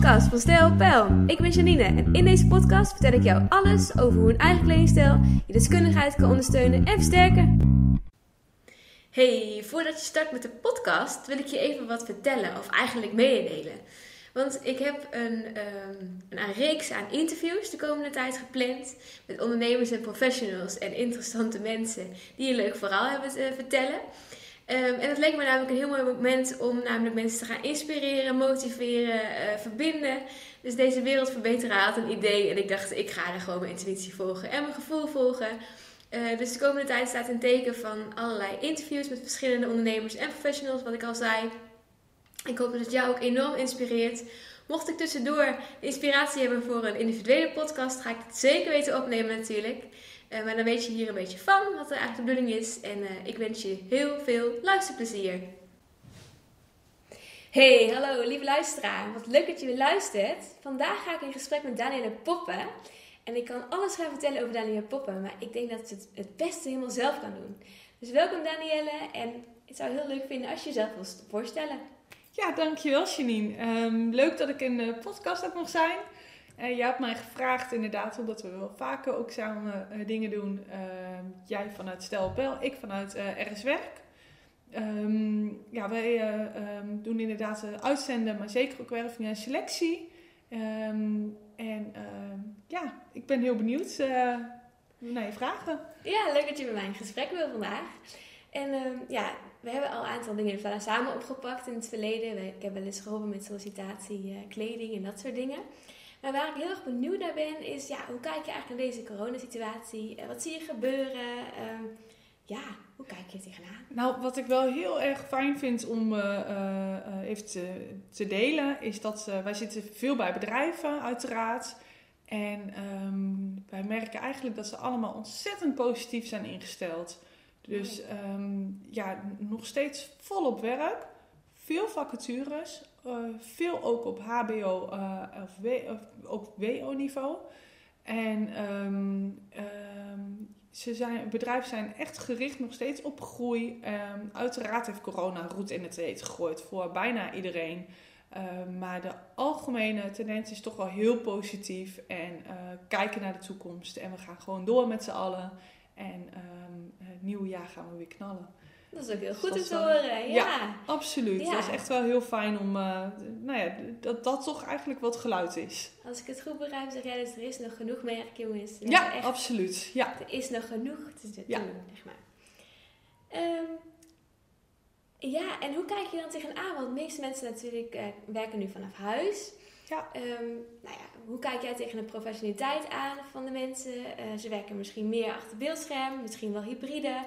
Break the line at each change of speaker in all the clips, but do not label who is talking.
podcast van Stijl Pijl. Ik ben Janine en in deze podcast vertel ik jou alles over hoe een eigen kledingstijl je deskundigheid kan ondersteunen en versterken. Hey, voordat je start met de podcast wil ik je even wat vertellen of eigenlijk meedelen. Want ik heb een, um, een reeks aan interviews de komende tijd gepland met ondernemers en professionals en interessante mensen die een leuk verhaal hebben te vertellen. Um, en het leek me namelijk een heel mooi moment om namelijk mensen te gaan inspireren, motiveren, uh, verbinden. Dus deze wereld verbeteren had een idee en ik dacht ik ga er gewoon mijn intuïtie volgen en mijn gevoel volgen. Uh, dus de komende tijd staat een teken van allerlei interviews met verschillende ondernemers en professionals, wat ik al zei. Ik hoop dat het jou ook enorm inspireert. Mocht ik tussendoor inspiratie hebben voor een individuele podcast, ga ik het zeker weten opnemen natuurlijk. Uh, maar dan weet je hier een beetje van wat er eigenlijk de bedoeling is. En uh, ik wens je heel veel luisterplezier. Hey, hallo lieve luisteraar. Wat leuk dat je weer luistert. Vandaag ga ik in gesprek met Danielle Poppen. En ik kan alles gaan vertellen over Danielle Poppen, maar ik denk dat ze het het beste helemaal zelf kan doen. Dus welkom Danielle en ik zou heel leuk vinden als je jezelf wil voorstellen.
Ja, dankjewel Janine. Um, leuk dat ik in de podcast ook mag zijn. Uh, je hebt mij gevraagd inderdaad, omdat we wel vaker ook samen uh, dingen doen. Uh, jij vanuit Stelpel, ik vanuit RS Werk. Um, ja, wij doen inderdaad uitzenden, maar zeker ook werving en selectie. en ja, ik ben heel benieuwd naar je vragen.
Ja, leuk dat je bij mij in gesprek wil vandaag. En ja, we hebben al een aantal dingen samen opgepakt in het verleden. Ik heb wel eens geholpen met sollicitatie, kleding en dat soort dingen. Maar waar ik heel erg benieuwd naar ben, is ja, hoe kijk je eigenlijk naar deze coronasituatie? Wat zie je gebeuren? Uh, ja, hoe kijk je tegenaan?
Nou, wat ik wel heel erg fijn vind om uh, even te, delen, is dat wij zitten veel bij bedrijven, uiteraard. En um, wij merken eigenlijk dat ze allemaal ontzettend positief zijn ingesteld. Dus um, ja, nog steeds volop werk, veel vacatures, uh, veel ook op HBO uh, of, w, of ook WO-niveau. En um, um, ze zijn, bedrijven zijn echt gericht nog steeds op groei. Uiteraard heeft corona roet in het eten gegooid voor bijna iedereen. maar de algemene tendens is toch wel heel positief. En uh, kijken naar de toekomst. En we gaan gewoon door met z'n allen. En het nieuwe jaar gaan we weer knallen.
Dat is ook heel goed om te horen. Ja,
ja absoluut. Ja. Dat is echt wel heel fijn om, uh, nou ja, dat dat toch eigenlijk wat geluid is.
Als ik het goed begrijp, zeg jij dus er is nog genoeg merk, jongens.
Ja, echt, absoluut. Ja.
Er is nog genoeg te doen, ja. zeg maar. Um, ja, en hoe kijk je dan tegenaan? Want de meeste mensen natuurlijk uh, werken nu vanaf huis. Ja. Um, nou ja, hoe kijk jij tegen de professionaliteit aan van de mensen? Uh, ze werken misschien meer achter beeldscherm, misschien wel hybride.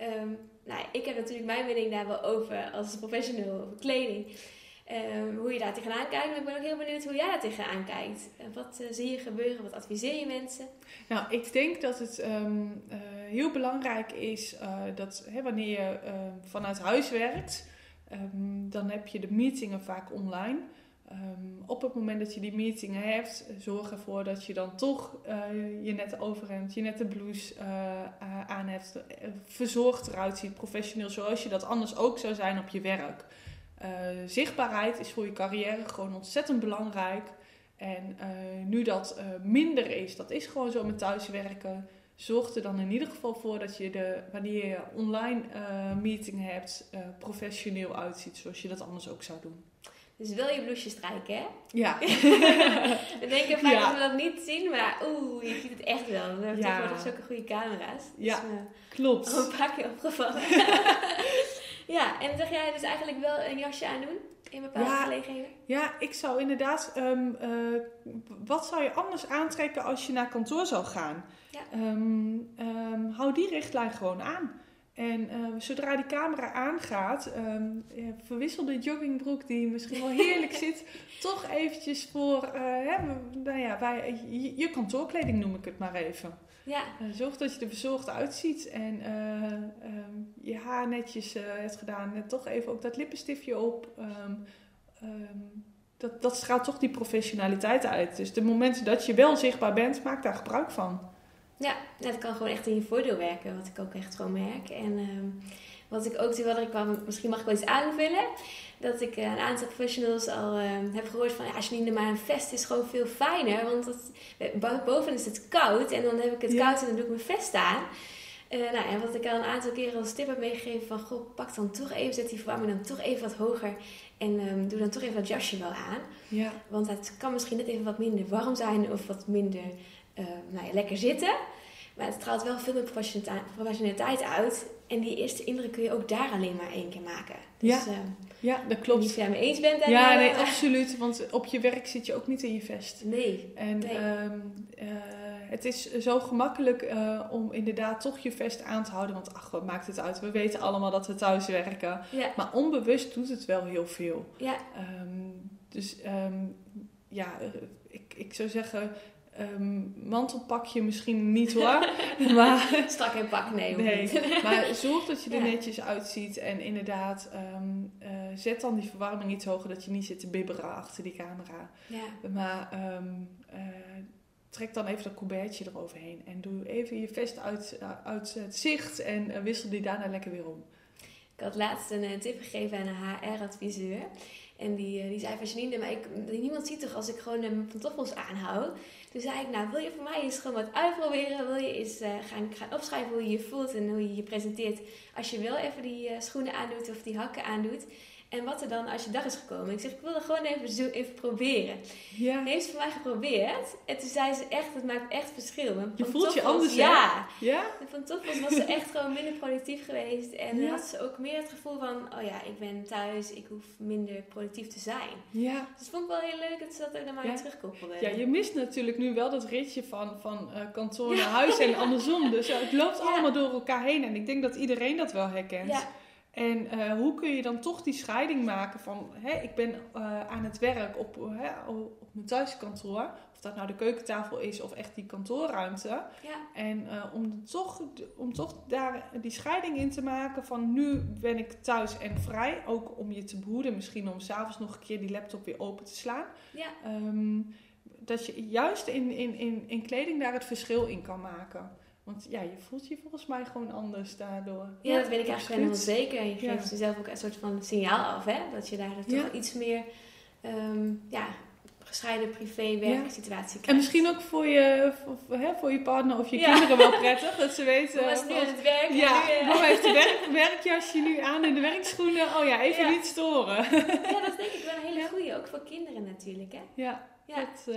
Um, nou, ik heb natuurlijk mijn mening daar wel over als professional over kleding. Um, hoe je daar tegenaan kijkt. Maar ik ben ook heel benieuwd hoe jij daar tegenaan kijkt. wat uh, zie je gebeuren? Wat adviseer je mensen?
Nou, ik denk dat het heel belangrijk is dat hè, wanneer je vanuit huis werkt, dan heb je de meetingen vaak online. Um, op het moment dat je die meetingen hebt, zorg ervoor dat je dan toch uh, je nette overhemd, je nette blouse uh, aan hebt, verzorgd eruit ziet, professioneel, zoals je dat anders ook zou zijn op je werk. zichtbaarheid is voor je carrière gewoon ontzettend belangrijk. En nu dat minder is, dat is gewoon zo met thuiswerken, zorg er dan in ieder geval voor dat je de, wanneer je online meeting hebt, professioneel uitziet, zoals je dat anders ook zou doen.
Dus wil je bloesje strijken, hè?
Ja.
we denken vaak ja. dat we dat niet zien, maar oeh, je ziet het echt wel. We hebben ja. tegenwoordig zulke goede camera's.
Dus, ja, klopt.
Al een paar keer opgevallen. ja, en zeg jij dus eigenlijk wel een jasje aan doen in bepaalde ja, gelegenheden?
Ja, ik zou inderdaad... Um, uh, wat zou je anders aantrekken als je naar kantoor zou gaan? Ja. Um, um, hou die richtlijn gewoon aan. En uh, zodra die camera aangaat, um, ja, verwissel de joggingbroek die misschien wel heerlijk zit, toch eventjes voor uh, hè, nou ja, wij, je, je, kantoorkleding noem ik het maar even. Ja. Uh, zorg dat je er verzorgd uitziet en um, je haar netjes hebt gedaan. En toch even ook dat lippenstiftje op. Um, dat, dat straalt toch die professionaliteit uit. Dus de momenten dat je wel zichtbaar bent, maak daar gebruik van.
Ja, dat kan gewoon echt in je voordeel werken, wat ik ook echt gewoon merk. En um, Wat ik ook wel, ik wou, misschien mag ik wel iets aanvullen. Dat ik een aantal professionals al heb gehoord van, ja, als je niet maar een vest is gewoon veel fijner. Want dat, boven is het koud en dan heb ik het koud en dan doe ik mijn vest aan. Uh, nou, en wat ik al een aantal keren als tip heb meegegeven van... Goh, pak dan toch even, zet die verwarming dan toch even wat hoger. En um, doe dan toch even dat jasje wel aan. Ja. Want het kan misschien net even wat minder warm zijn of wat minder uh, nou ja, lekker zitten. Maar het straalt wel veel meer professionaliteit uit. En die eerste indruk kun je ook daar alleen maar één keer maken.
Dus, ja, uh, ja dat klopt.
Niet of jij mee eens bent.
Ja, nee, absoluut. Want op je werk zit je ook niet in je vest.
Nee.
En
nee.
Um, het is zo gemakkelijk uh, om inderdaad toch je vest aan te houden. Want ach, wat maakt het uit? We weten allemaal dat we thuis werken.
Ja.
Maar onbewust doet het wel heel veel.
Ja.
Um, dus um, ja, ik, ik zou zeggen, Um, mantelpakje misschien niet hoor.
maar, Strak in pak, nee.
nee. maar zorg dat je er ja. netjes uitziet. En inderdaad, um, uh, zet dan die verwarming iets hoger. Dat je niet zit te bibberen achter die camera.
Ja.
Maar um, uh, trek dan even dat coubertje eroverheen. En doe even je vest uit, uh, uit het zicht. En wissel die daarna lekker weer om.
Ik had laatst een tip gegeven aan een HR-adviseur. En die, die zei van Janine, maar ik, niemand ziet toch als ik gewoon mijn pantoffels aanhoud. Toen zei ik, nou wil je voor mij eens gewoon wat uitproberen? Wil je eens uh, gaan, gaan opschrijven hoe je je voelt en hoe je je presenteert? Als je wel even die uh, schoenen aandoet of die hakken aandoet. En wat er dan als je dag is gekomen. Ik zeg, ik wil er gewoon even, zo, even proberen.
Ja.
Heeft ze voor mij geprobeerd. En toen zei ze echt, het maakt echt verschil.
Je voelt je anders,
Ja.
Ja?
En van toppels was ze echt gewoon minder productief geweest. En ja. had ze ook meer het gevoel van, oh ja, ik ben thuis. Ik hoef minder productief te zijn.
Ja.
Dus vond ik wel heel leuk dat ze dat ook naar mij ja. terugkoppelde.
Ja, je mist natuurlijk nu wel dat ritje van, van uh, kantoor naar huis en andersom. Dus het loopt allemaal door elkaar heen. En ik denk dat iedereen dat wel herkent.
Ja.
En uh, hoe kun je dan toch die scheiding maken van, hè, ik ben uh, aan het werk op, hè, op mijn thuiskantoor, of dat nou de keukentafel is of echt die kantoorruimte.
Ja.
En uh, om, toch, om toch daar die scheiding in te maken van nu ben ik thuis en vrij, ook om je te behoeden, misschien om s'avonds nog een keer die laptop weer open te slaan.
Ja.
Um, dat je juist in, in, in, in kleding daar het verschil in kan maken. Want ja, je voelt je volgens mij gewoon anders daardoor.
Ja, dat weet ik eigenlijk helemaal zeker. Je geeft ja. jezelf ook een soort van signaal af, hè? Dat je daar toch ja. iets meer um, ja, gescheiden privé-werksituatie krijgt.
En misschien ook voor je, voor, hè, voor je partner of je kinderen wel prettig. Dat ze weten...
Was nu aan het werk.
Ja,
nu,
mama heeft een werk, werkjasje nu aan in de werkschoenen. Oh ja, even niet storen.
Ja, dat is denk ik wel een hele goeie. Ook voor kinderen natuurlijk, hè?
Ja. Ja. Dat,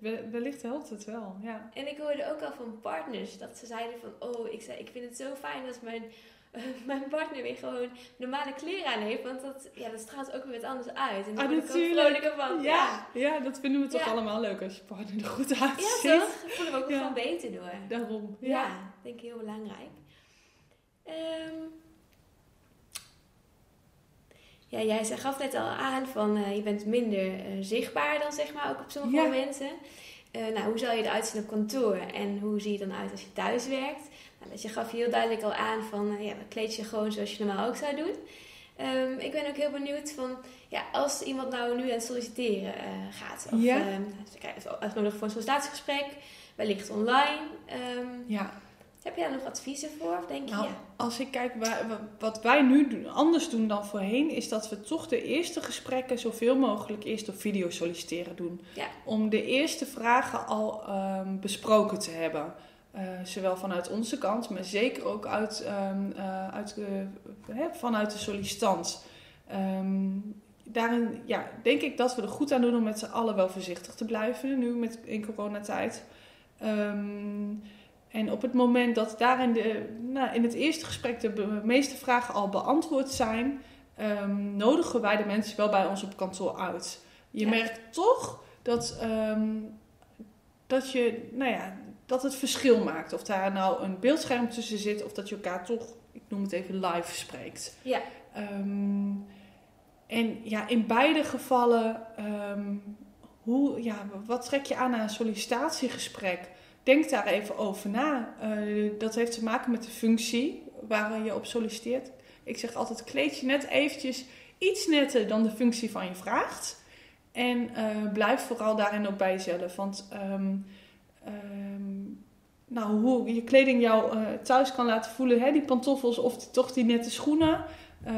uh, wellicht helpt het wel, ja.
En ik hoorde ook al van partners dat ze zeiden van... Oh, ik, zei, ik vind het zo fijn als mijn, uh, mijn partner weer gewoon normale kleren aan heeft. Want dat, ja, dat straalt ook weer wat anders uit. En daar
ah,
word ik ook vrolijker van.
Ja, ja. ja dat vinden we toch ja. allemaal leuk als je partner er goed uitziet.
Ja, toch? Dat voelen we ook gewoon beter door.
Daarom,
ja. ja. denk ik heel belangrijk. Um, ja, jij gaf net al aan van uh, je bent minder uh, zichtbaar dan zeg maar ook op sommige ja. momenten. Uh, nou, hoe zal je eruit zien op kantoor en hoe zie je dan uit als je thuis werkt? Nou, dus je gaf heel duidelijk al aan van ja, kleed je gewoon zoals je normaal ook zou doen. Um, ik ben ook heel benieuwd van, ja, als iemand nou nu aan het solliciteren gaat, of
ja.
ze krijgen uitgenodigd voor een sollicitatiegesprek, wellicht online. Um,
ja.
Heb je daar nog adviezen voor, denk je?
Nou, als ik kijk wat wij nu doen, anders doen dan voorheen, is dat we toch de eerste gesprekken zoveel mogelijk eerst op video solliciteren doen.
Ja.
Om de eerste vragen al um, besproken te hebben. Uh, zowel vanuit onze kant, maar zeker ook uit, um, uh, uit de, vanuit de sollicitant. Um, daarin ja, denk ik dat we er goed aan doen om met z'n allen wel voorzichtig te blijven, nu met, in coronatijd. Um, en op het moment dat daar in, de, nou, in het eerste gesprek de meeste vragen al beantwoord zijn, um, nodigen wij de mensen wel bij ons op kantoor uit. Je ja. merkt toch dat, um, dat, je, nou ja, dat het verschil maakt. Of daar nou een beeldscherm tussen zit of dat je elkaar toch, ik noem het even, live spreekt.
Ja.
Um, en ja, in beide gevallen, hoe, ja, wat trek je aan aan een sollicitatiegesprek? Denk daar even over na. Uh, dat heeft te maken met de functie waar je op solliciteert. Ik zeg altijd, kleed je net eventjes iets netter dan de functie van je vraagt. En uh, blijf vooral daarin ook bij jezelf. Want um, um, nou, hoe je kleding jou eh, thuis kan laten voelen. Hè? Die pantoffels of toch die nette schoenen. Eh,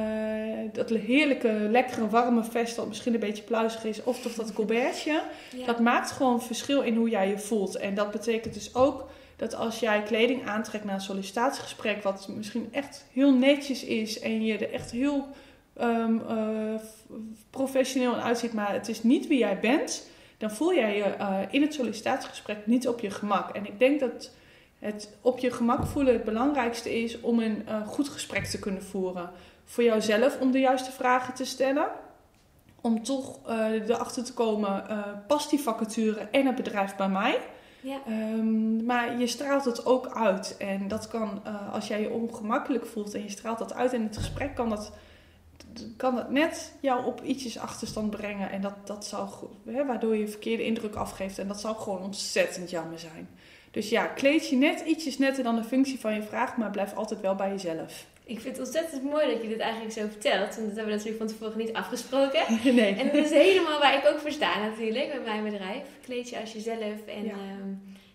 dat heerlijke, lekkere, warme vest dat misschien een beetje pluizig is. Of toch dat colbertje.
Ja.
Dat maakt gewoon verschil in hoe jij je voelt. En dat betekent dus ook dat als jij kleding aantrekt naar een sollicitatiegesprek, wat misschien echt heel netjes is en je er echt heel ehm, eh, professioneel aan uitziet, maar het is niet wie jij bent, dan voel jij je eh, in het sollicitatiegesprek niet op je gemak. En ik denk dat het op je gemak voelen het belangrijkste is om een goed gesprek te kunnen voeren. Voor jouzelf om de juiste vragen te stellen. Om toch eh, erachter te komen, eh, past die vacature en het bedrijf bij mij?
Ja.
Ehm, maar je straalt het ook uit. En dat kan, eh, als jij je ongemakkelijk voelt en je straalt dat uit in het gesprek, kan dat, kan dat net jou op ietsjes achterstand brengen. En dat, dat zou, waardoor je een verkeerde indruk afgeeft. En dat zou gewoon ontzettend jammer zijn. Dus ja, kleed je net ietsjes netter dan de functie van je vraag, maar blijf altijd wel bij jezelf.
Ik vind het ontzettend mooi dat je dit eigenlijk zo vertelt. Want dat hebben we natuurlijk van tevoren niet afgesproken.
nee.
En dat is helemaal waar ik ook voor sta natuurlijk met mijn bedrijf. Kleed je als jezelf. En
Ja.
ja.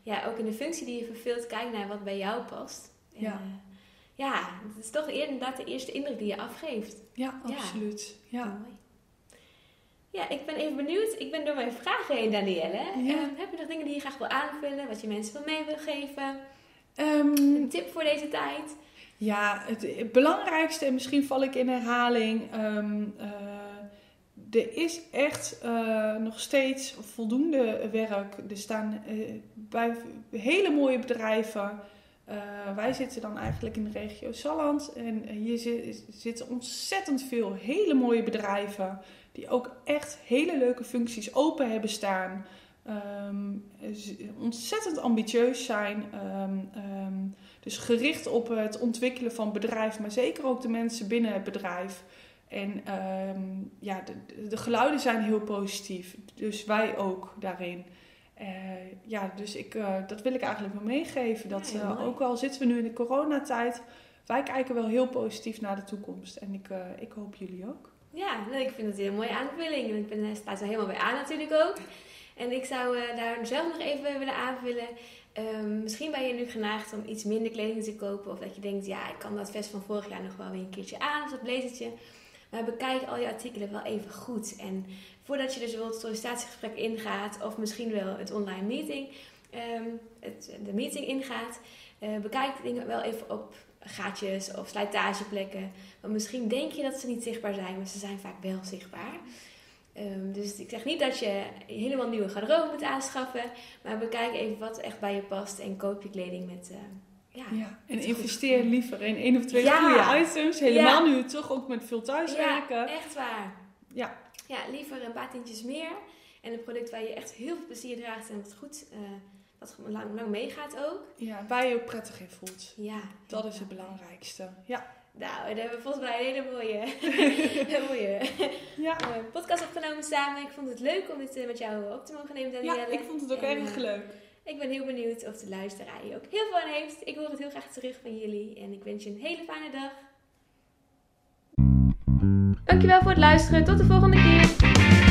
ja, ook in de functie die je vervult, kijk naar wat bij jou past. En,
Ja.
eh, ja, het is toch inderdaad de eerste indruk die je afgeeft.
Ja, absoluut. Ja.
Mooi. Ja, ik ben even benieuwd. Ik ben door mijn vragen heen, Danielle.
Ja.
Ehm, heb je nog dingen die je graag wil aanvullen? Wat je mensen wil mee wil geven?
Ehm,
Een tip voor deze tijd?
Ja, het, belangrijkste, en misschien val ik in herhaling. ehm, eh, er is echt eh, nog steeds voldoende werk. Er staan eh, bij hele mooie bedrijven. wij zitten dan eigenlijk in de regio Salland. En hier zi- zitten ontzettend veel hele mooie bedrijven. Die ook echt hele leuke functies open hebben staan. Z- ontzettend ambitieus zijn. Ehm, dus gericht op het ontwikkelen van bedrijf, maar zeker ook de mensen binnen het bedrijf. En ehm, ja, de, de geluiden zijn heel positief. Dus wij ook daarin. Eh, ja, dus ik, eh, dat wil ik eigenlijk wel meegeven. Dat eh, ook al zitten we nu in de coronatijd, wij kijken wel heel positief naar de toekomst. En ik, ik hoop jullie ook.
Ja, ik vind het een hele mooie aanvulling. En ik ben, staat er helemaal bij aan natuurlijk ook. En ik zou daar zelf nog even willen aanvullen. Ehm, misschien ben je nu geneigd om iets minder kleding te kopen. Of dat je denkt, ja, ik kan dat vest van vorig jaar nog wel weer een keertje aan. Of dat blazertje. Maar bekijk al je artikelen wel even goed. En voordat je dus wel het sollicitatiegesprek ingaat. Of misschien wel het online meeting. ehm, het, de meeting ingaat. eh, bekijk dingen wel even op gaatjes of slijtageplekken. Want misschien denk je dat ze niet zichtbaar zijn, maar ze zijn vaak wel zichtbaar. Ehm, dus ik zeg niet dat je helemaal nieuwe garderobe moet aanschaffen, maar bekijk even wat echt bij je past en koop je kleding met. eh, ja.
Ja, en
goed.
investeer liever in één of twee
Ja.
goede items. Helemaal
Ja.
nu toch ook met veel thuiswerken.
ja, echt waar.
Ja.
Ja, liever een paar tientjes meer en een product waar je echt heel veel plezier draagt en wat goed, eh, wat lang, lang meegaat ook.
Ja, waar je ook prettig in voelt.
Ja,
Dat is het belangrijkste. Ja.
Nou, daar hebben we volgens mij een hele mooie, een mooie
Ja.
eh, podcast opgenomen samen. Ik vond het leuk om dit eh, met jou op te mogen nemen, Danielle.
ja, ik vond het ook
En,
erg
eh,
leuk.
Ik ben heel benieuwd of de luisteraar hier ook heel veel aan heeft. Ik hoor het heel graag terug van jullie en ik wens je een hele fijne dag. Dankjewel voor het luisteren. Tot de volgende keer.